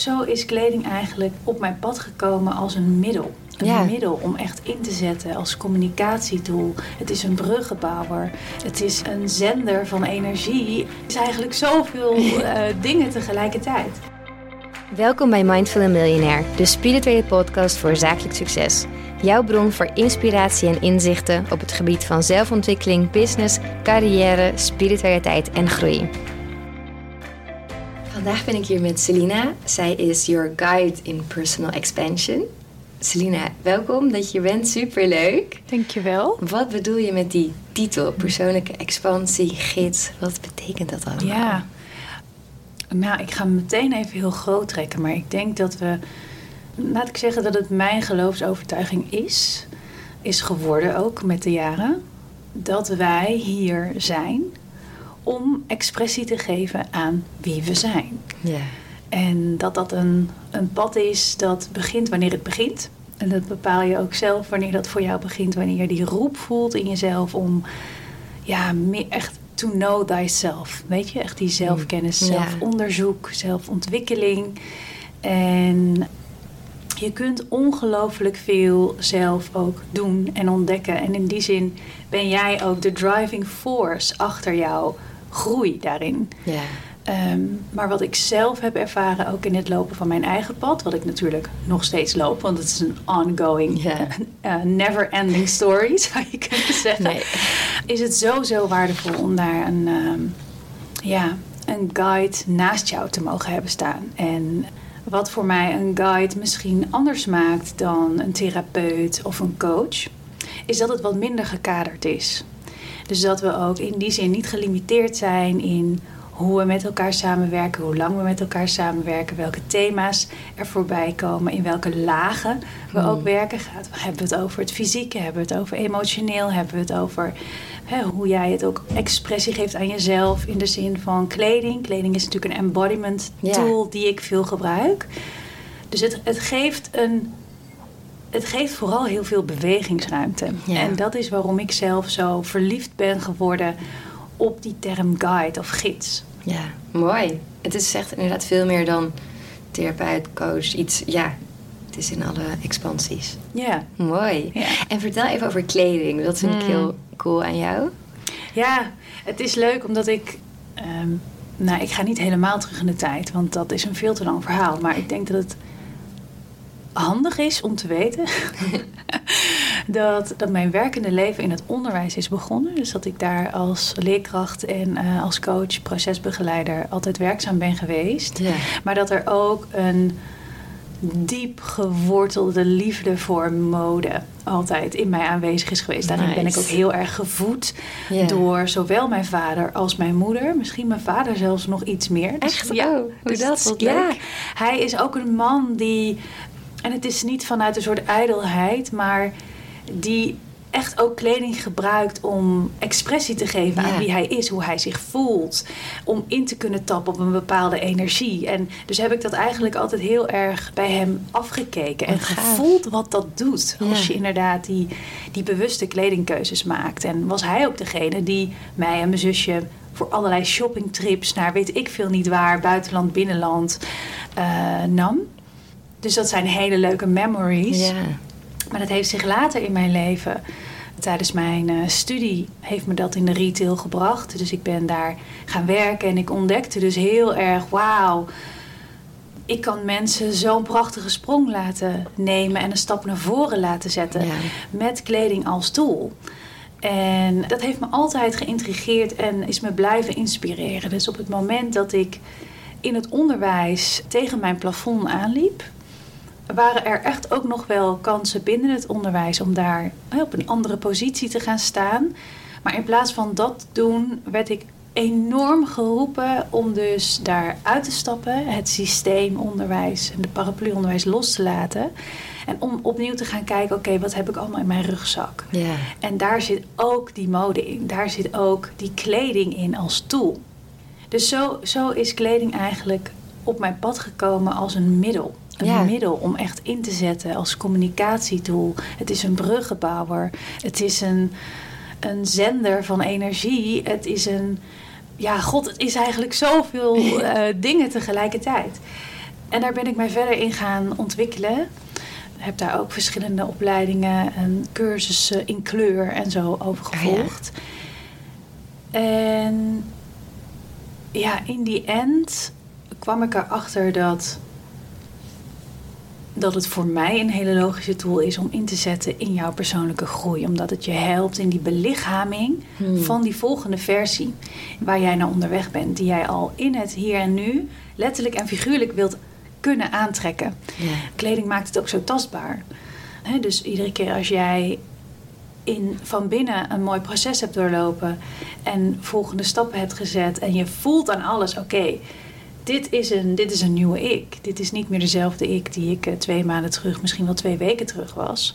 zo is kleding eigenlijk op mijn pad gekomen als een middel. Een Ja. middel om echt in te zetten als communicatietool. Het is een bruggenbouwer. Het is een zender van energie. Het is eigenlijk zoveel eh, dingen tegelijkertijd. Welkom bij Mindful Millionaire, de spirituele podcast voor zakelijk succes. Jouw bron voor inspiratie en inzichten op het gebied van zelfontwikkeling, business, carrière, spiritualiteit en groei. Vandaag ben ik hier met Selina. Zij is your guide in personal expansion. Selina, welkom dat je bent. Superleuk. Dankjewel. Wat bedoel je met die titel, persoonlijke expansie, gids? Wat betekent dat allemaal? Ja. Nou, ik ga meteen even heel groot trekken. Maar ik denk dat we... Laat ik zeggen dat het mijn geloofsovertuiging is. Is geworden ook met de jaren. Dat wij hier zijn om expressie te geven aan wie we zijn. Ja. En dat dat een, een pad is dat begint wanneer het begint. En dat bepaal je ook zelf wanneer dat voor jou begint. Wanneer je die roep voelt in jezelf om ja, meer echt to know thyself. Weet je, echt die zelfkennis, Ja. zelfonderzoek, zelfontwikkeling. En je kunt ongelooflijk veel zelf ook doen en ontdekken. En in die zin ben jij ook de driving force achter jouw groei daarin. Ja. Ehm, maar wat ik zelf heb ervaren, ook in het lopen van mijn eigen pad, wat ik natuurlijk nog steeds loop, want het is een ongoing, eh, never-ending story, zou je kunnen zeggen, Nee. is het zo, zo waardevol om daar een, ehm, ja, een guide naast jou te mogen hebben staan. En wat voor mij een guide misschien anders maakt dan een therapeut of een coach, is dat het wat minder gekaderd is. Dus dat we ook in die zin niet gelimiteerd zijn in hoe we met elkaar samenwerken, hoe lang we met elkaar samenwerken, welke thema's er voorbij komen, in welke lagen we ook werken. Gaat, hebben we het over het fysieke, hebben we het over emotioneel, hebben we het over hè, hoe jij het ook expressie geeft aan jezelf in de zin van kleding. Kleding is natuurlijk een embodiment Ja. tool die ik veel gebruik. Dus het, het geeft een het geeft vooral heel veel bewegingsruimte. Ja. En dat is waarom ik zelf zo verliefd ben geworden op die term guide of gids. Ja, mooi. Het is echt inderdaad veel meer dan therapeut, coach, iets. Ja, het is in alle expansies. Ja, Mooi. Ja. En vertel even over kleding. Dat vind ik Mm. heel cool aan jou. ja het is leuk omdat ik. ehm, nou, ik ga niet helemaal terug in de tijd, want dat is een veel te lang verhaal. Maar ik denk dat het handig is om te weten dat, dat mijn werkende leven in het onderwijs is begonnen. Dus dat ik daar als leerkracht en eh, als coach, procesbegeleider altijd werkzaam ben geweest. Ja. Maar dat er ook een diep gewortelde liefde voor mode altijd in mij aanwezig is geweest. Daarin ben ik ook heel erg gevoed Ja. door zowel mijn vader als mijn moeder. Misschien mijn vader zelfs nog iets meer. Dus Echt? Oh, hoe dus dat? wat Ja. Hij is ook een man die... En het is niet vanuit een soort ijdelheid, maar die echt ook kleding gebruikt om expressie te geven Ja. aan wie hij is, hoe hij zich voelt. Om in te kunnen tappen op een bepaalde energie. En dus heb ik dat eigenlijk altijd heel erg bij hem afgekeken. En gevoeld wat dat doet. Als je inderdaad die, die bewuste kledingkeuzes maakt. En was hij ook degene die mij en mijn zusje voor allerlei shoppingtrips naar weet ik veel niet waar, buitenland, binnenland, eh, nam. Dus dat zijn hele leuke memories. Ja. Maar dat heeft zich later in mijn leven, tijdens mijn eh, studie, heeft me dat in de retail gebracht. Dus ik ben daar gaan werken en ik ontdekte dus heel erg, wauw, ik kan mensen zo'n prachtige sprong laten nemen en een stap naar voren laten zetten Ja. met kleding als tool. En dat heeft me altijd geïntrigeerd en is me blijven inspireren. Dus op het moment dat ik in het onderwijs tegen mijn plafond aanliep, waren er echt ook nog wel kansen binnen het onderwijs om daar op een andere positie te gaan staan. Maar in plaats van dat doen, werd ik enorm geroepen om dus daar uit te stappen, het systeem onderwijs en de parapluonderwijs los te laten. En om opnieuw te gaan kijken, oké, wat heb ik allemaal in mijn rugzak? En daar zit ook die mode in. Daar zit ook die kleding in als tool. Dus zo, zo is kleding eigenlijk op mijn pad gekomen als een middel. Een Ja. middel om echt in te zetten als communicatietool. Het is een bruggenbouwer. Het is een, een zender van energie. Het is een... Ja, god, het is eigenlijk zoveel eh, dingen tegelijkertijd. En daar ben ik mij verder in gaan ontwikkelen. Ik heb daar ook verschillende opleidingen en cursussen in kleur en zo over ja. gevolgd. En ja, in die end kwam ik erachter dat, dat het voor mij een hele logische tool is om in te zetten in jouw persoonlijke groei. Omdat het je helpt in die belichaming Hmm. van die volgende versie waar jij naar onderweg bent. Die jij al in het hier en nu letterlijk en figuurlijk wilt kunnen aantrekken. Ja. Kleding maakt het ook zo tastbaar. Dus iedere keer als jij in, van binnen een mooi proces hebt doorlopen en volgende stappen hebt gezet en je voelt aan alles, oké, dit, is een, dit is een nieuwe ik. Dit is niet meer dezelfde ik die ik eh, twee maanden terug, misschien wel twee weken terug was.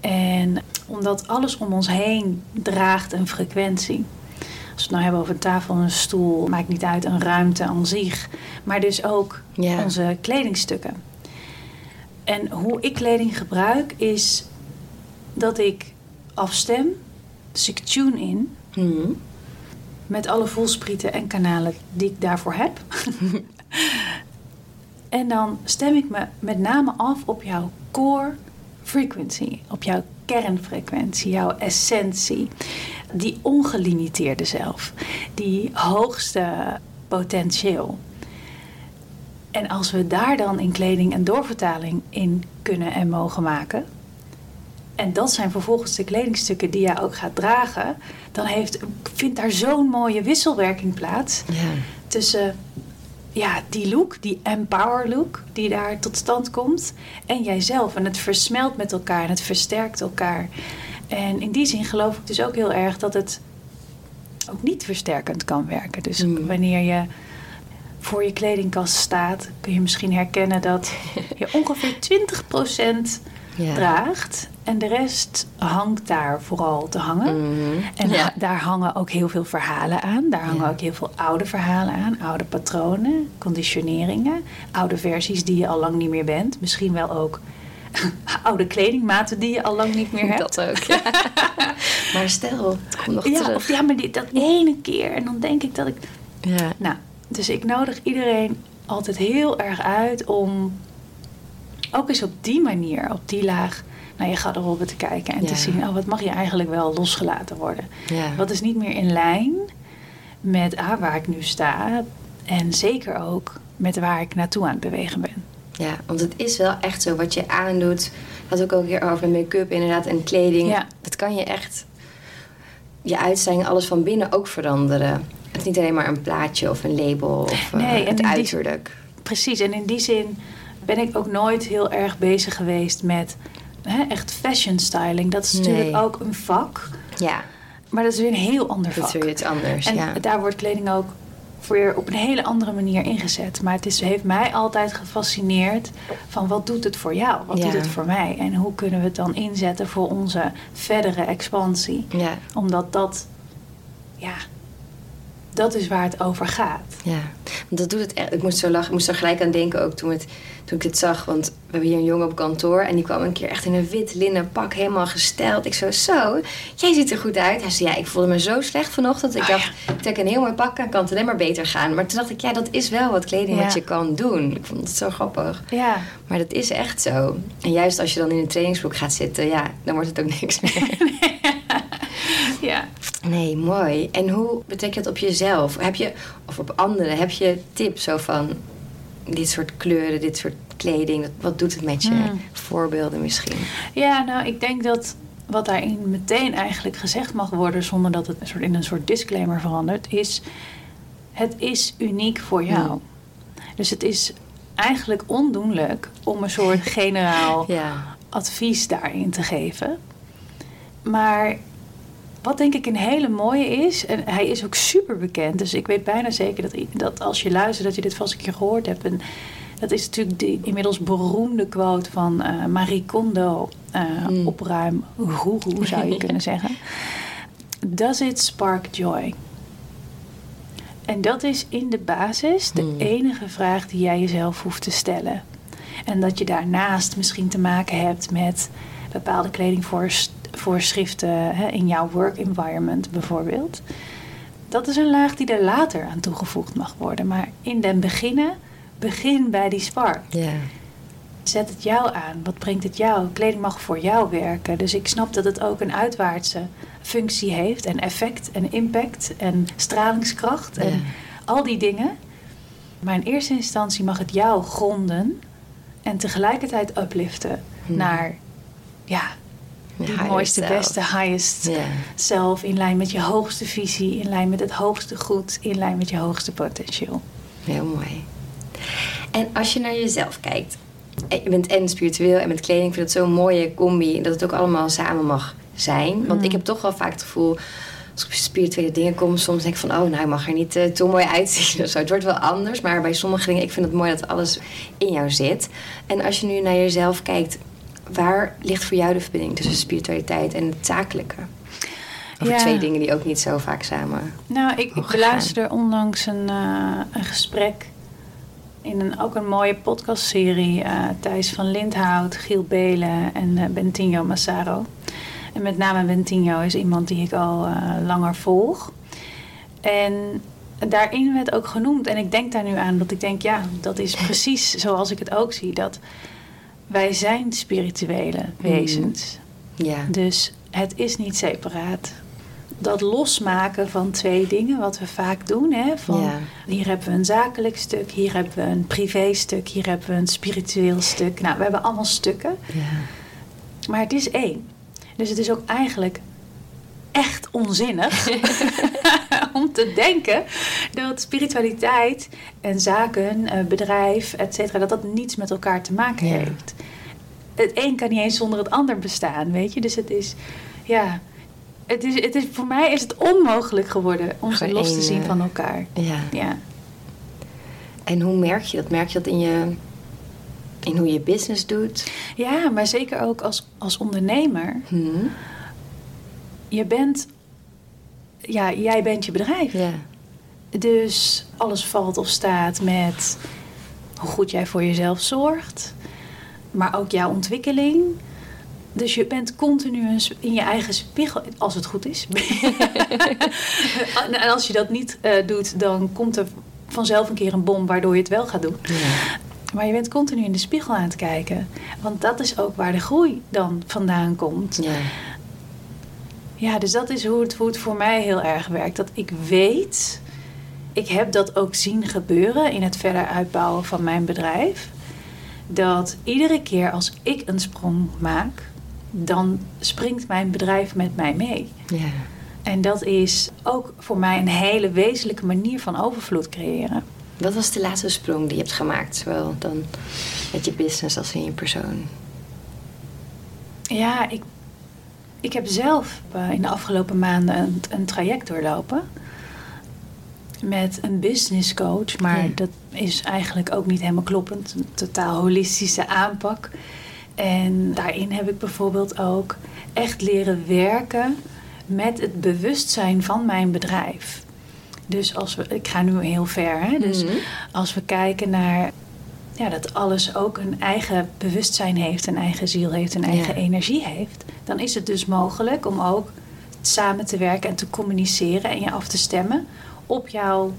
En omdat alles om ons heen draagt een frequentie. Als we het nou hebben over een tafel en een stoel, maakt niet uit, een ruimte aan zich. Maar dus ook Ja. onze kledingstukken. En hoe ik kleding gebruik is dat ik afstem. Dus ik tune in Hmm. Met alle voelsprieten en kanalen die ik daarvoor heb. en dan stem ik me met name af op jouw core frequency, op jouw kernfrequentie, jouw essentie, die ongelimiteerde zelf, die hoogste potentieel. En als we daar dan in kleding een doorvertaling in kunnen en mogen maken, en dat zijn vervolgens de kledingstukken die jij ook gaat dragen, dan heeft, vindt daar zo'n mooie wisselwerking plaats Ja. tussen ja, die look, die empower look die daar tot stand komt, en jijzelf. En het versmelt met elkaar en het versterkt elkaar. En in die zin geloof ik dus ook heel erg dat het ook niet versterkend kan werken. Dus Mm. wanneer je voor je kledingkast staat, kun je misschien herkennen dat je ongeveer 20% Ja. draagt. En de rest hangt daar vooral te hangen. Mhm. En Ja. daar hangen ook heel veel verhalen aan. Daar hangen Ja. ook heel veel oude verhalen aan. Oude patronen, conditioneringen. Oude versies die je al lang niet meer bent. Misschien wel ook oude kledingmaten die je al lang niet meer hebt. Dat ook. Ja. maar stel, het komt nog ja, terug. of ja, maar die, dat ene keer. En dan denk ik dat ik... Ja. Nou, dus ik nodig iedereen altijd heel erg uit om ook eens op die manier, op die laag, naar je garderobe te kijken en Ja. te zien, oh, wat mag je eigenlijk wel losgelaten worden? Ja. Wat is niet meer in lijn met ah, waar ik nu sta en zeker ook met waar ik naartoe aan het bewegen ben. Ja, want het is wel echt zo wat je aandoet. Dat ook al een keer over make-up inderdaad en kleding. Ja. Dat kan je echt je uitstraling, alles van binnen ook veranderen. Het is niet alleen maar een plaatje of een label of eh, Nee, en het die- uiterlijk. Precies, en in die zin ben ik ook nooit heel erg bezig geweest met hè, echt fashion styling. Dat is natuurlijk Nee. ook een vak, Ja, maar dat is weer een heel ander dat vak. is weer iets anders. En ja. daar wordt kleding ook weer op een hele andere manier ingezet. Maar het is, heeft mij altijd gefascineerd van wat doet het voor jou? Wat Ja. doet het voor mij? En hoe kunnen we het dan inzetten voor onze verdere expansie? ja, Omdat dat, ja, dat is waar het over gaat. ja. Want dat doet het echt. Ik moest zo lachen. Ik moest er gelijk aan denken ook toen, het, toen ik dit zag. Want we hebben hier een jongen op kantoor. En die kwam een keer echt in een wit linnen pak helemaal gesteld. Ik zo, zo, jij ziet er goed uit. Hij zei, ja, ik voelde me zo slecht vanochtend. Ik Oh, dacht, ik trek een heel mooi pak aan. Kan het alleen maar beter gaan. Maar toen dacht ik, ja, dat is wel wat kleding Ja. wat je kan doen. Ik vond het zo grappig. Ja, Maar dat is echt zo. En juist als je dan in een trainingsbroek gaat zitten, ja, dan wordt het ook niks meer. ja. Nee, mooi. En hoe betrek je dat op jezelf? Heb je, of op anderen, heb je tips zo van dit soort kleuren, dit soort kleding? dat- Wat doet het met je? Hmm. Voorbeelden misschien. Ja, nou, ik denk dat wat daarin meteen eigenlijk gezegd mag worden, zonder dat het een soort, in een soort disclaimer verandert, is: het is uniek voor jou. Hmm. Dus het is eigenlijk ondoenlijk om een soort generaal Ja. advies daarin te geven. Maar wat denk ik een hele mooie is, en hij is ook super bekend, dus ik weet bijna zeker dat, dat als je luistert, dat je dit vast een keer gehoord hebt. En dat is natuurlijk die inmiddels beroemde quote van eh, Marie Kondo, Hmm. opruim goeroe zou je kunnen zeggen. Does it spark joy? En dat is in de basis de Hmm. enige vraag die jij jezelf hoeft te stellen. En dat je daarnaast misschien te maken hebt met bepaalde kledingvoorschriften hè, in jouw work environment bijvoorbeeld. Dat is een laag die er later aan toegevoegd mag worden. Maar in den beginnen begin bij die spark. Zet het jou aan. Wat brengt het jou? Kleding mag voor jou werken. Dus ik snap dat het ook een uitwaartse functie heeft. En effect en impact en stralingskracht. En al die dingen. Maar in eerste instantie mag het jou gronden. En tegelijkertijd upliften Hmm. naar ja, die mooiste, self. beste, highest Ja. zelf. In lijn met je hoogste visie. In lijn met het hoogste goed. In lijn met je hoogste potentieel. Heel mooi. En als je naar jezelf kijkt, en je bent en spiritueel en met kleding, ik vind het zo'n mooie combi dat het ook allemaal samen mag zijn. Want Mm. ik heb toch wel vaak het gevoel, als ik op spirituele dingen kom, soms denk ik van, oh, nou, ik mag er niet eh, te mooi uitzien. of zo. Het wordt wel anders, maar bij sommige dingen, ik vind het mooi dat alles in jou zit. En als je nu naar jezelf kijkt, waar ligt voor jou de verbinding tussen spiritualiteit en het zakelijke? Over Ja. twee dingen die ook niet zo vaak samen. Nou, ik, ik beluisterde onlangs een, eh, een gesprek in een, ook een mooie podcastserie. eh Thijs van Lindhout, Giel Belen en eh, Bentinho Massaro. En met name Bentinho is iemand die ik al langer volg. En daarin werd ook genoemd, en ik denk daar nu aan, dat ik denk, ja, dat is precies zoals ik het ook zie. Dat wij zijn spirituele wezens. Ja. Dus het is niet separaat. Dat losmaken van twee dingen, wat we vaak doen. Hè? Van, Ja. Hier hebben we een zakelijk stuk, hier hebben we een privéstuk, hier hebben we een spiritueel stuk. Nou, we hebben allemaal stukken, ja. maar het is één. Dus het is ook eigenlijk echt onzinnig om te denken dat spiritualiteit en zaken, eh, bedrijf, et cetera, dat dat niets met elkaar te maken heeft. Het een kan niet eens zonder het ander bestaan, weet je? Dus het is, ja, het is, het is, voor mij is het onmogelijk geworden om ze los te zien van elkaar. ja. Ja. En hoe merk je dat? Merk je dat in, je, in hoe je business doet? ja, maar zeker ook als, als ondernemer. Hm? Je bent, ja, jij bent je bedrijf. Ja. Dus alles valt of staat met hoe goed jij voor jezelf zorgt, maar ook jouw ontwikkeling. Dus je bent continu in je eigen spiegel, als het goed is. en als je dat niet eh, doet, dan komt er vanzelf een keer een bom waardoor je het wel gaat doen. ja. Maar je bent continu in de spiegel aan het kijken. Want dat is ook waar de groei dan vandaan komt. Ja. Ja, dus dat is hoe het, hoe het voor mij heel erg werkt. Dat ik weet, ik heb dat ook zien gebeuren in het verder uitbouwen van mijn bedrijf. Dat iedere keer als ik een sprong maak, dan springt mijn bedrijf met mij mee. Ja. En dat is ook voor mij een hele wezenlijke manier van overvloed creëren. Wat was de laatste sprong die je hebt gemaakt? Zowel dan met je business als in je persoon. Ja, ik, ik heb zelf eh, in de afgelopen maanden een, een traject doorlopen. Met een business coach, maar Ja. dat is eigenlijk ook niet helemaal kloppend. Een totaal holistische aanpak. En daarin heb ik bijvoorbeeld ook echt leren werken met het bewustzijn van mijn bedrijf. Dus als we, ik ga nu heel ver, hè? Dus Mhm. als we kijken naar ja, dat alles ook een eigen bewustzijn heeft, een eigen ziel heeft, een eigen Ja. energie heeft, dan is het dus mogelijk om ook samen te werken en te communiceren en je af te stemmen op jouw,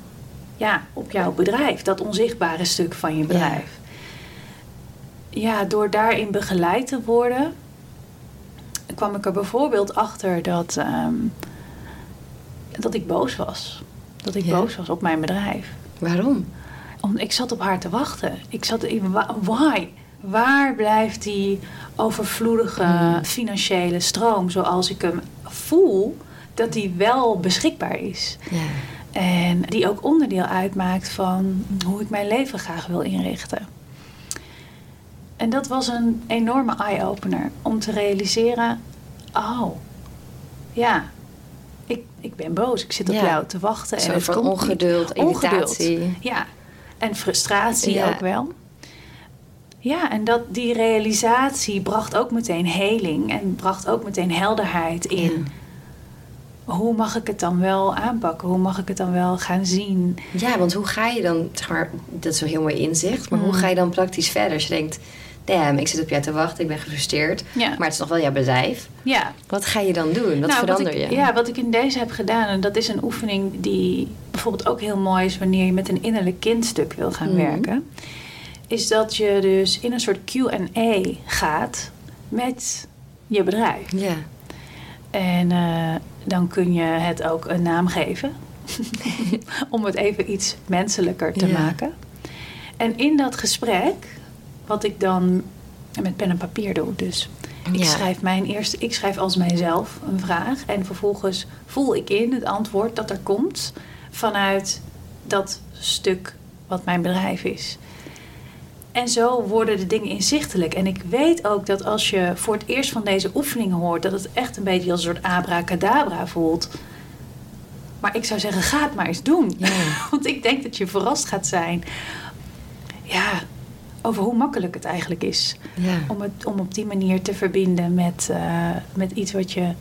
ja, op jouw bedrijf, dat onzichtbare stuk van je bedrijf. Ja, door daarin begeleid te worden, kwam ik er bijvoorbeeld achter dat, ehm, dat ik boos was. Dat ik Ja. boos was op mijn bedrijf. Waarom? Om, ik zat op haar te wachten. Ik zat why? Waar blijft die overvloedige Hmm. financiële stroom zoals ik hem voel, dat die wel beschikbaar is? Ja. En die ook onderdeel uitmaakt van hoe ik mijn leven graag wil inrichten. En dat was een enorme eye-opener om te realiseren: oh, ja, ik, ik ben boos. Ik zit op Ja. jou te wachten. Een en van ongeduld, irritatie. Ja, en frustratie Ja. ook wel. Ja, en dat, die realisatie bracht ook meteen heling en bracht ook meteen helderheid in. Hoe mag ik het dan wel aanpakken? Hoe mag ik het dan wel gaan zien? Ja, want hoe ga je dan, zeg maar, dat is een heel mooi inzicht, maar hoe Mm. ga je dan praktisch verder? Als je denkt, damn, ik zit op jou te wachten, ik ben gefrustreerd. Ja. Maar het is nog wel jouw bedrijf. Ja. Wat ga je dan doen? Wat Nou, verander wat ik, je? Ja, wat ik in deze heb gedaan, en dat is een oefening die bijvoorbeeld ook heel mooi is wanneer je met een innerlijk kindstuk wil gaan Mhm. werken, is dat je dus in een soort QA gaat met je bedrijf. Ja. En eh, dan kun je het ook een naam geven. Om het even iets menselijker te Ja. maken. En in dat gesprek, wat ik dan met pen en papier doe, dus ik Ja. schrijf mijn eerste, ik schrijf als mijzelf een vraag. En vervolgens voel ik in het antwoord dat er komt vanuit dat stuk wat mijn bedrijf is. En zo worden de dingen inzichtelijk. En ik weet ook dat als je voor het eerst van deze oefeningen hoort, dat het echt een beetje als een soort abracadabra voelt. Maar ik zou zeggen, ga het maar eens doen. Ja. Want ik denk dat je verrast gaat zijn. Ja, over hoe makkelijk het eigenlijk is. Ja. Om, het, om op die manier te verbinden met, eh, met iets wat je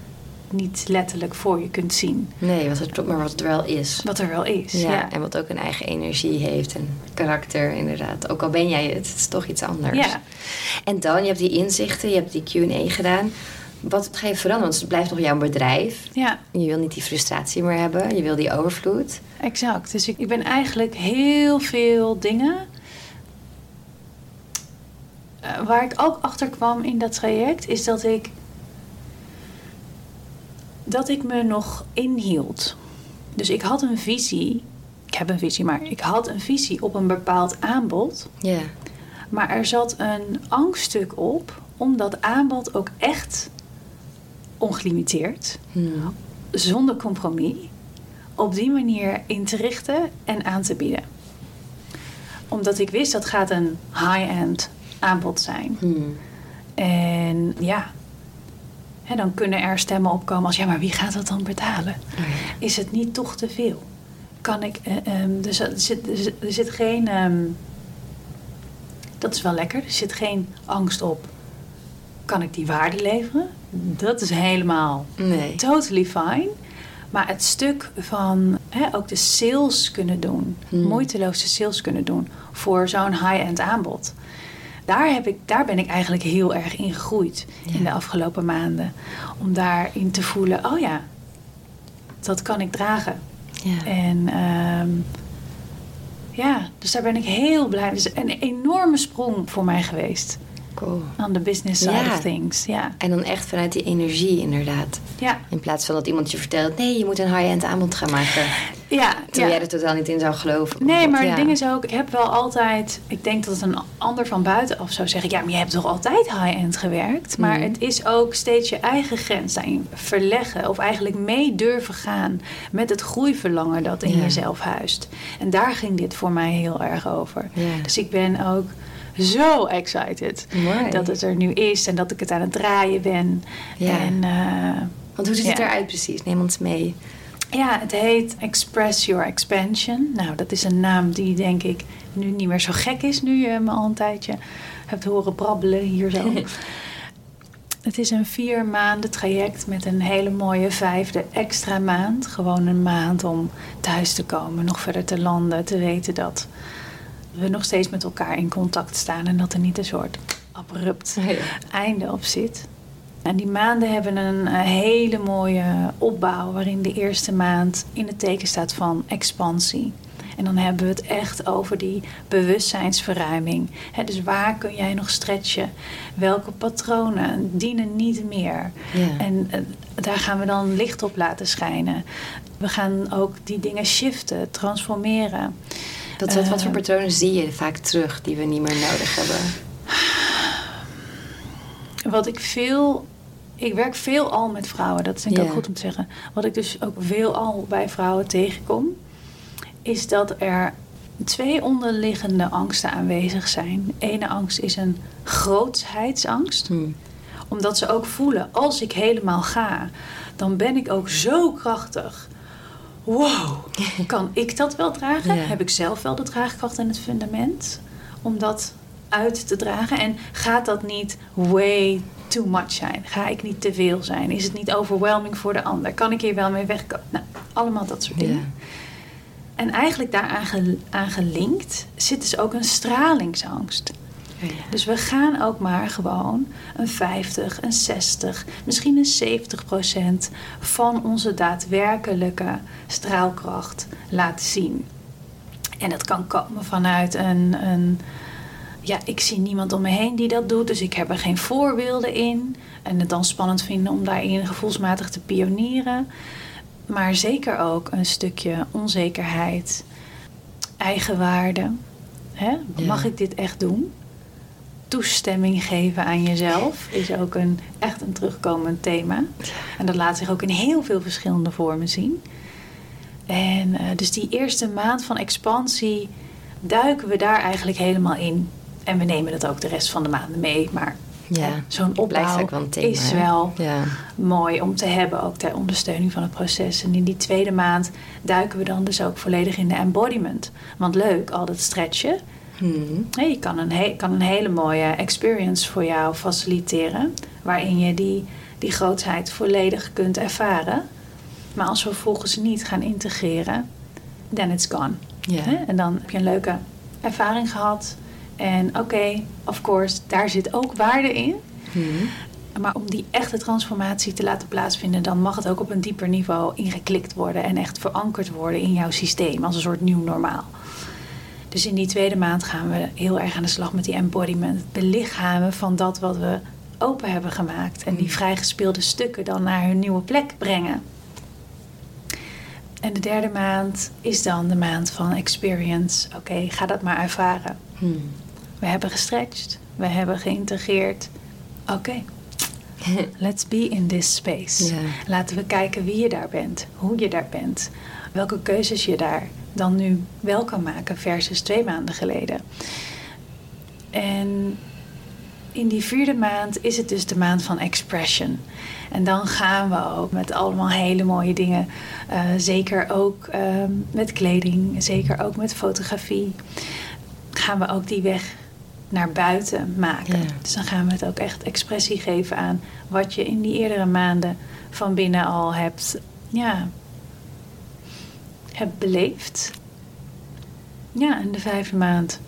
niet letterlijk voor je kunt zien. Nee, wat het, maar wat het wel is. Wat er wel is. Ja, Ja, en wat ook een eigen energie heeft en karakter inderdaad. Ook al ben jij het, het is toch iets anders. Ja. En dan, je hebt die inzichten, je hebt die Q&A gedaan. Wat, wat ga je veranderen? Want het blijft nog jouw bedrijf. ja. Je wil niet die frustratie meer hebben. Je wil die overvloed. Exact. Dus ik, ik ben eigenlijk heel veel dingen. Eh, waar ik ook achter kwam in dat traject, is dat ik. dat ik me nog inhield. Dus ik had een visie. Ik heb een visie, maar ik had een visie op een bepaald aanbod. Ja. Maar er zat een angststuk op om dat aanbod ook echt ongelimiteerd Hmm. zonder compromis op die manier in te richten en aan te bieden. Omdat ik wist dat gaat een high-end aanbod zijn. Hmm. En ja, hè, dan kunnen er stemmen opkomen als ja, maar wie gaat dat dan betalen? Oh ja. Is het niet toch te veel? Kan ik, eh, ehm, dus er zit, er zit, geen, ehm, dat is wel lekker, er zit geen angst op. Kan ik die waarde leveren? Dat is helemaal Nee. totally fine. Maar het stuk van hè, ook de sales kunnen doen, Hmm. moeiteloos de sales kunnen doen voor zo'n high-end aanbod. Daar, heb ik, daar ben ik eigenlijk heel erg in gegroeid Ja. in de afgelopen maanden. Om daarin te voelen, oh ja, dat kan ik dragen. Ja. En ehm, ja, dus daar ben ik heel blij. Het is een enorme sprong voor mij geweest Cool. aan de business side Ja. of things. Ja, En dan echt vanuit die energie inderdaad. ja, In plaats van dat iemand je vertelt... nee, je moet een high-end aanbod gaan maken. ja. Terwijl jij er totaal niet in zou geloven. Nee, maar Ja. het ding is ook, ik heb wel altijd, ik denk dat een ander van buitenaf zou zeggen, ja, maar je hebt toch altijd high-end gewerkt. Maar Mhm. het is ook steeds je eigen grens daarin verleggen of eigenlijk mee durven gaan met het groeiverlangen dat in jezelf huist. En daar ging dit voor mij heel erg over. Dus ik ben ook zo excited Mooi. dat het er nu is en dat ik het aan het draaien ben. Ja. En eh, Want hoe ziet het eruit precies? Neem ons mee. ja, het heet Express Your Expansion. Nou, dat is een naam die denk ik nu niet meer zo gek is. Nu je me al een tijdje hebt horen brabbelen hier zo. het is een vier maanden traject met een hele mooie vijfde extra maand. Gewoon een maand om thuis te komen, nog verder te landen. Te weten dat we nog steeds met elkaar in contact staan. En dat er niet een soort abrupt Ja. einde op zit. En die maanden hebben een eh, hele mooie opbouw, waarin de eerste maand in het teken staat van expansie. En dan hebben we het echt over die bewustzijnsverruiming. Dus waar kun jij nog stretchen? Welke patronen dienen niet meer? Ja. En eh, daar gaan we dan licht op laten schijnen. We gaan ook die dingen shiften, transformeren. Wat, wat, wat voor patronen zie je vaak terug die we niet meer nodig hebben? Wat ik veel. Ik werk veel al met vrouwen, dat is denk ik ook goed om te zeggen. Wat ik dus ook veel al bij vrouwen tegenkom, is dat er twee onderliggende angsten aanwezig zijn. De ene angst is een grootheidsangst, Hm. omdat ze ook voelen: als ik helemaal ga, dan ben ik ook zo krachtig. Wow, kan ik dat wel dragen? Ja. Heb ik zelf wel de draagkracht en het fundament om dat uit te dragen? En gaat dat niet way too much zijn? Ga ik niet te veel zijn? Is het niet overwhelming voor de ander? Kan ik hier wel mee wegkomen? Nou, allemaal dat soort dingen. Ja. En eigenlijk daaraan ge- aan gelinkt zit dus ook een stralingsangst. Ja. Dus we gaan ook maar gewoon een 50, een 60, misschien een 70 procent van onze daadwerkelijke straalkracht laten zien. En dat kan komen vanuit een, een ja, ik zie niemand om me heen die dat doet, dus ik heb er geen voorbeelden in. En het dan spannend vinden om daarin gevoelsmatig te pionieren. Maar zeker ook een stukje onzekerheid, eigenwaarde. Hè? Mag ik dit echt doen? Toestemming geven aan jezelf is ook een, echt een terugkomend thema. En dat laat zich ook in heel veel verschillende vormen zien. En uh, dus die eerste maand van expansie duiken we daar eigenlijk helemaal in. En we nemen dat ook de rest van de maanden mee. Maar ja, zo'n opbouw thema, is wel ja. mooi om te hebben, ook ter ondersteuning van het proces. En in die tweede maand duiken we dan dus ook volledig in de embodiment. Want leuk, al dat stretchen. Hmm. je kan een, kan een hele mooie experience voor jou faciliteren, waarin je die, die grootheid volledig kunt ervaren. Maar als we vervolgens niet gaan integreren, then it's gone. En dan heb je een leuke ervaring gehad en oké, of course, daar zit ook waarde in. Hmm. Maar om die echte transformatie te laten plaatsvinden, dan mag het ook op een dieper niveau ingeklikt worden en echt verankerd worden in jouw systeem als een soort nieuw normaal. Dus in die tweede maand gaan we heel erg aan de slag met die embodiment, de lichamen van dat wat we open hebben gemaakt en die hmm. vrijgespeelde stukken dan naar hun nieuwe plek brengen. En de derde maand is dan de maand van experience. Oké, ga dat maar ervaren. Hmm. We hebben gestretched. We hebben geïntegreerd. Oké, let's be in this space. Laten we kijken wie je daar bent, hoe je daar bent, welke keuzes je daar dan nu wel kan maken versus twee maanden geleden. En in die vierde maand is het dus de maand van expression. En dan gaan we ook met allemaal hele mooie dingen. Uh, zeker ook ehm, met kleding, zeker ook met fotografie. Gaan we ook die weg naar buiten maken. Dus dan gaan we het ook echt expressie geven aan wat je in die eerdere maanden van binnen al hebt, ja, hebt beleefd. Ja, en de vijfde maand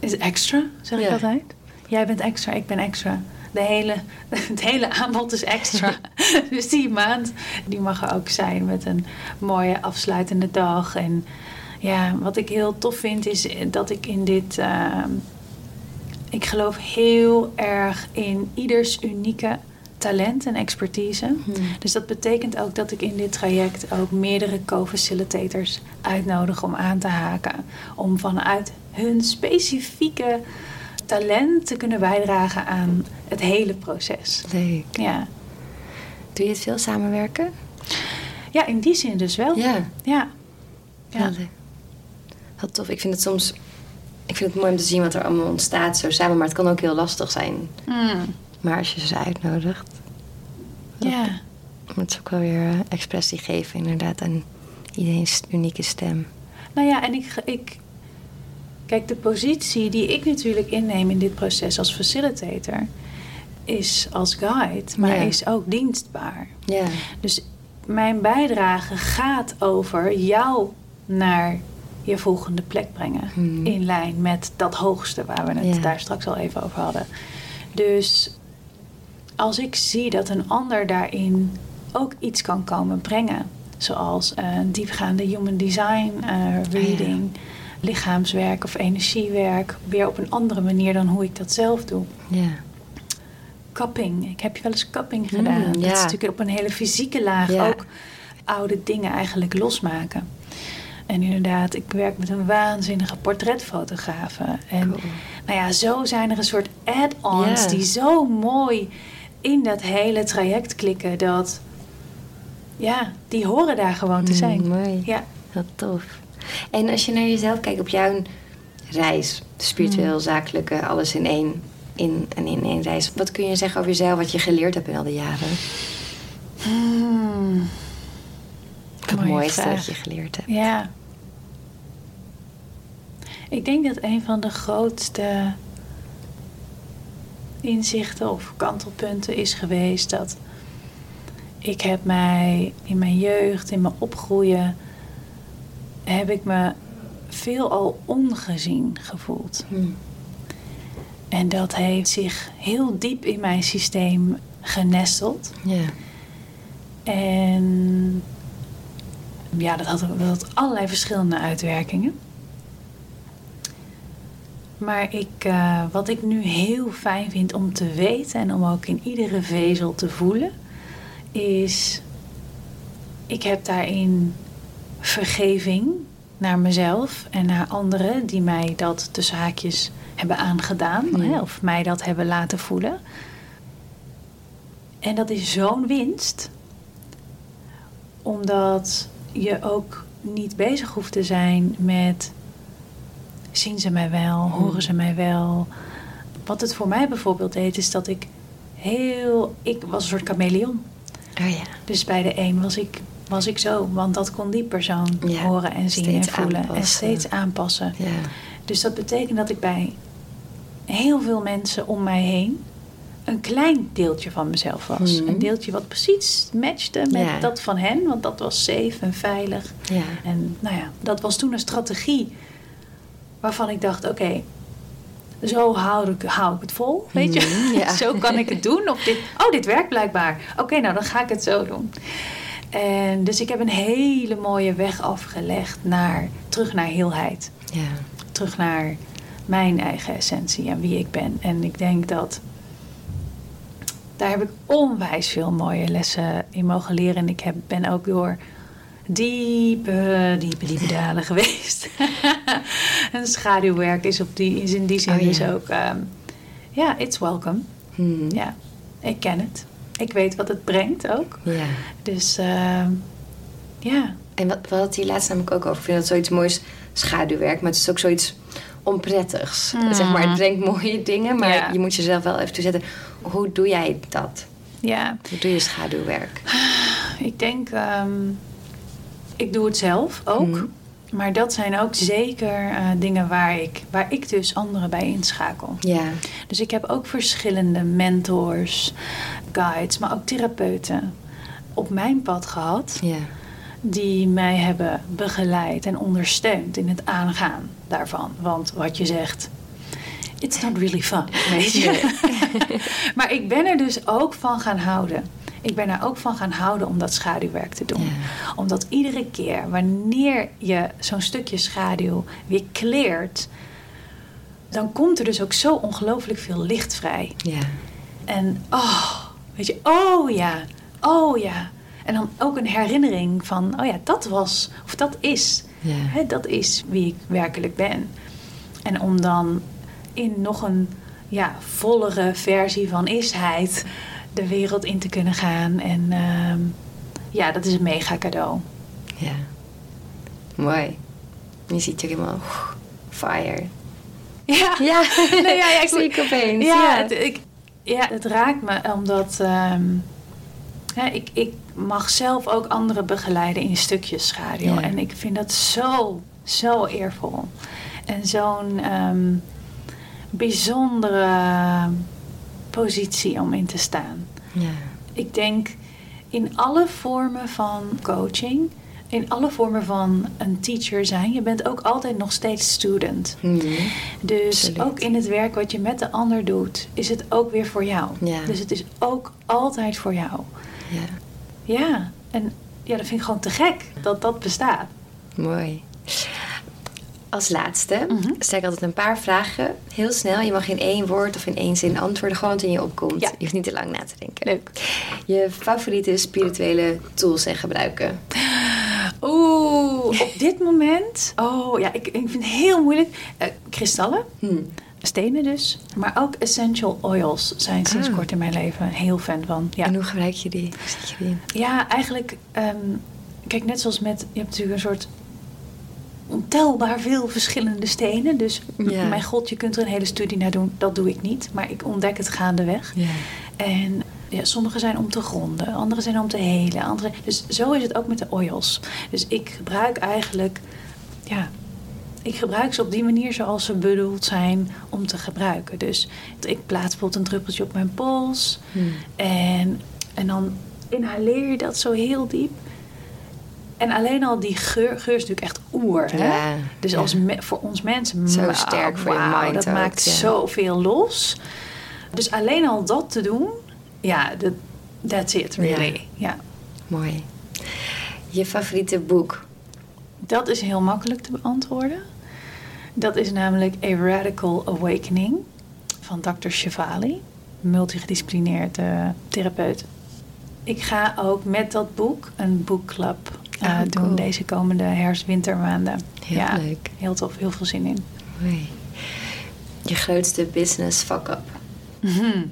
is extra, zeg ik altijd. Jij bent extra, ik ben extra. De hele, het hele aanbod is extra. dus die maand die mag er ook zijn met een mooie afsluitende dag. En ja, wat ik heel tof vind is dat ik in dit. Uh, ik geloof heel erg in ieders unieke talent en expertise. Hmm. Dus dat betekent ook dat ik in dit traject ook meerdere co-facilitators uitnodig om aan te haken. Om vanuit hun specifieke talent te kunnen bijdragen aan het hele proces. Leuk. Ja. Doe je het veel samenwerken? Ja, in die zin dus wel. Ja. Ja. ja. Wat tof. Ik vind het soms ik vind het mooi om te zien wat er allemaal ontstaat zo samen. Maar het kan ook heel lastig zijn. Mm. Maar als je ze uitnodigt... Ja. Moet ze ook wel weer eh, expressie geven inderdaad aan iedereen's unieke stem. Nou ja, en ik, ik... Kijk, de positie die ik natuurlijk inneem in dit proces als facilitator... is als guide, maar is ook dienstbaar. Ja. Dus mijn bijdrage gaat over jou naar je volgende plek brengen. Hmm. In lijn met dat hoogste waar we het daar straks al even over hadden. Dus als ik zie dat een ander daarin ook iets kan komen brengen, zoals een diepgaande human design uh, reading, lichaamswerk of energiewerk, weer op een andere manier dan hoe ik dat zelf doe. Ja. Cupping. Ik heb je wel eens cupping hmm, gedaan. dat is natuurlijk op een hele fysieke laag ook oude dingen eigenlijk losmaken. En inderdaad, ik werk met een waanzinnige portretfotografen. En nou ja, zo zijn er een soort add-ons die zo mooi in dat hele traject klikken. Dat, ja, die horen daar gewoon te mm, zijn. mooi. Ja. Wat tof. En als je naar jezelf kijkt op jouw reis, spiritueel, mm. zakelijke, alles in één, in, en in één reis. Wat kun je zeggen over jezelf, wat je geleerd hebt in al die jaren? Hmm het mooiste dat je geleerd hebt? Ja. Ik denk dat een van de grootste inzichten of kantelpunten is geweest dat ik heb mij in mijn jeugd, in mijn opgroeien, heb ik me veelal ongezien gevoeld. Hmm. En dat heeft zich heel diep in mijn systeem genesteld. Ja. En ja, dat had, dat had allerlei verschillende uitwerkingen. Maar ik, eh, wat ik nu heel fijn vind om te weten en om ook in iedere vezel te voelen, is: ik heb daarin vergeving naar mezelf en naar anderen die mij dat tussen haakjes hebben aangedaan hè, of mij dat hebben laten voelen. En dat is zo'n winst, omdat je ook niet bezig hoeft te zijn met zien ze mij wel, horen ze mij wel. Wat het voor mij bijvoorbeeld deed, is dat ik heel. Ik was een soort chameleon. Oh ja. Dus bij de een was ik, was ik zo, want dat kon die persoon Ja, horen en zien steeds en voelen. En steeds aanpassen. Ja. Dus dat betekent dat ik bij heel veel mensen om mij heen een klein deeltje van mezelf was. Mhm. Een deeltje wat precies matchte met Ja. dat van hen, want dat was safe en veilig. Ja. En nou ja, dat was toen een strategie waarvan ik dacht: oké, zo hou ik, hou ik het vol. Weet je, ja. zo kan ik het doen. Of dit, oh, dit werkt blijkbaar. Oké, nou dan ga ik het zo doen. En dus ik heb een hele mooie weg afgelegd naar, terug naar heelheid. Ja. Terug naar mijn eigen essentie en wie ik ben. En ik denk dat daar heb ik onwijs veel mooie lessen in mogen leren. En ik heb, ben ook door diepe, diepe, diepe dalen geweest. en schaduwwerk is, op die, is in die zin Oh, ja. dus ook... ehm, ja, it's welcome. Mhm. Ja, ik ken het. Ik weet wat het brengt ook. Ja. Dus ehm, ja, En wat, we hadden het hier laatst namelijk ook over. Ik vind dat zoiets moois schaduwwerk. Maar het is ook zoiets onprettigs. Mm. Zeg maar, het brengt mooie dingen. Maar Ja. je moet jezelf wel even toezetten. Hoe doe jij dat? ja. Hoe doe je schaduwwerk? Ik denk, ehm, ik doe het zelf ook. Mhm. Maar dat zijn ook zeker eh, dingen waar ik, waar ik dus anderen bij inschakel. Ja. Dus ik heb ook verschillende mentors, guides, maar ook therapeuten op mijn pad gehad. Ja. Die mij hebben begeleid en ondersteund in het aangaan daarvan. Want wat je zegt, it's not really fun, weet je. maar ik ben er dus ook van gaan houden. Ik ben er ook van gaan houden om dat schaduwwerk te doen. Ja. Omdat iedere keer wanneer je zo'n stukje schaduw weer kleert... dan komt er dus ook zo ongelooflijk veel licht vrij. Ja. En oh, weet je, oh ja, oh ja. En dan ook een herinnering van, oh ja, dat was, of dat is, Ja. hè, dat is wie ik werkelijk ben. En om dan in nog een ja, vollere versie van isheid de wereld in te kunnen gaan. En ehm, ja, dat is een mega cadeau. Ja. Mooi. Je ziet je helemaal fire. Ja, Ja, Nee, ja, ja, ik- zie opeens. Ja, Ja. Het, ik, ja, het raakt me omdat ehm, hè, ik, ik mag zelf ook anderen begeleiden in stukjes schaduw. Ja. En ik vind dat zo, zo eervol. En zo'n ehm, bijzondere positie om in te staan. Ja. Ik denk in alle vormen van coaching, in alle vormen van een teacher zijn, je bent ook altijd nog steeds student. Mhm. Dus Absoluut. ook in het werk wat je met de ander doet, is het ook weer voor jou. Ja. Dus het is ook altijd voor jou. ja. Ja, en ja, dat vind ik gewoon te gek dat dat bestaat. Mooi. Als laatste Mhm. stel ik altijd een paar vragen. Heel snel. Je mag in één woord of in één zin antwoorden. Gewoon wat in je opkomt. Ja. Je hoeft niet te lang na te denken. Leuk. Je favoriete spirituele tools en gebruiken. Oeh, op dit moment. Oh ja, ik, ik vind het heel moeilijk. Eh, kristallen, Hm. stenen dus. Maar ook essential oils zijn sinds Ah. kort in mijn leven heel fan van. Ja. En hoe gebruik je die? Je die? Ja, eigenlijk, ehm, kijk, net zoals met, je hebt natuurlijk een soort ontelbaar veel verschillende stenen. Dus Ja. mijn god, je kunt er een hele studie naar doen. Dat doe ik niet, maar ik ontdek het gaandeweg. Ja. En ja, sommige zijn om te gronden, andere zijn om te helen. Andere, dus zo is het ook met de oils. Dus ik gebruik eigenlijk, ja, ik gebruik ze op die manier zoals ze bedoeld zijn om te gebruiken. Dus ik plaats bijvoorbeeld een druppeltje op mijn pols. Hm. En, en dan inhaleer je dat zo heel diep. En alleen al die geur, geur is natuurlijk echt oer. Hè? Ja, dus ja. als me- voor ons mensen, Zo sterk voor je wauw, mind Dat ook, maakt zoveel los. Dus alleen al dat te doen, ja, dat that's it really. Ja. Mooi. Je favoriete boek? Dat is heel makkelijk te beantwoorden. Dat is namelijk A Radical Awakening van Dr. Shivali, multidisciplinair eh, therapeut. Ik ga ook met dat boek een boekclub Oh, doen cool. deze komende herfst-wintermaanden. Heel ja, leuk. Heel tof, heel veel zin in. Mooi. Je grootste business fuck-up? Mhm.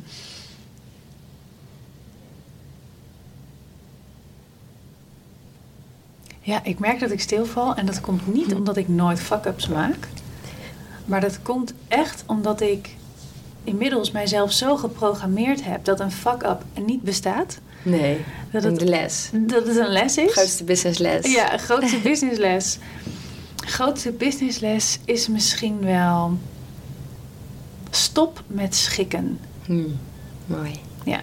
Ja, ik merk dat ik stilval en dat komt niet omdat ik nooit fuck-ups maak. Maar dat komt echt omdat ik inmiddels mijzelf zo geprogrammeerd heb dat een fuck-up niet bestaat. Nee. Dat het- de les. Dat het een les is. Grootste businessles. Ja, grootste businessles. Grootste businessles is misschien wel stop met schikken. Hmm, mooi. Ja.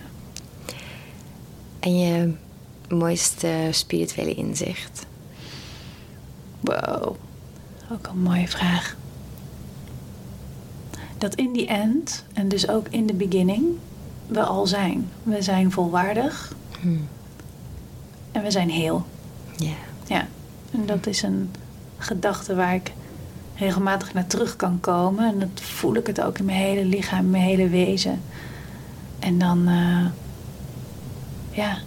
En je mooiste spirituele inzicht? Wow, ook een mooie vraag. Dat in the end, en dus ook in the beginning, we al zijn. We zijn volwaardig Hmm, en we zijn heel. Ja. Ja, en dat is een gedachte waar ik regelmatig naar terug kan komen. En dat voel ik het ook in mijn hele lichaam, in mijn hele wezen. En dan, eh, ja,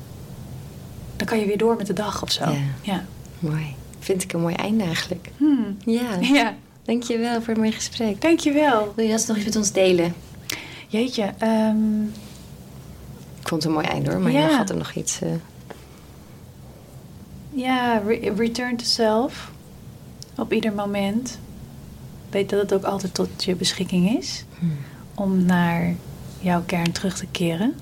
dan kan je weer door met de dag of zo. Ja. ja. Mooi. Vind ik een mooi einde eigenlijk. Hmm. Ja. Ja, Dankjewel voor het mooie gesprek. dankjewel. Wil je dat nog iets met ons delen? Jeetje, Ik vond het een mooi einde hoor, maar Ja. je had er nog iets... eh, ja, re- return to self. Op ieder moment. Weet dat het ook altijd tot je beschikking is. hmm. Om naar jouw kern terug te keren.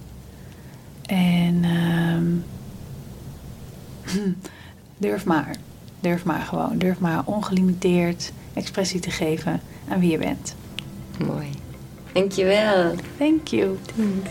En ehm, durf maar. Durf maar gewoon. Durf maar ongelimiteerd expressie te geven aan wie je bent. Mooi. Dankjewel. Thank you. Thanks.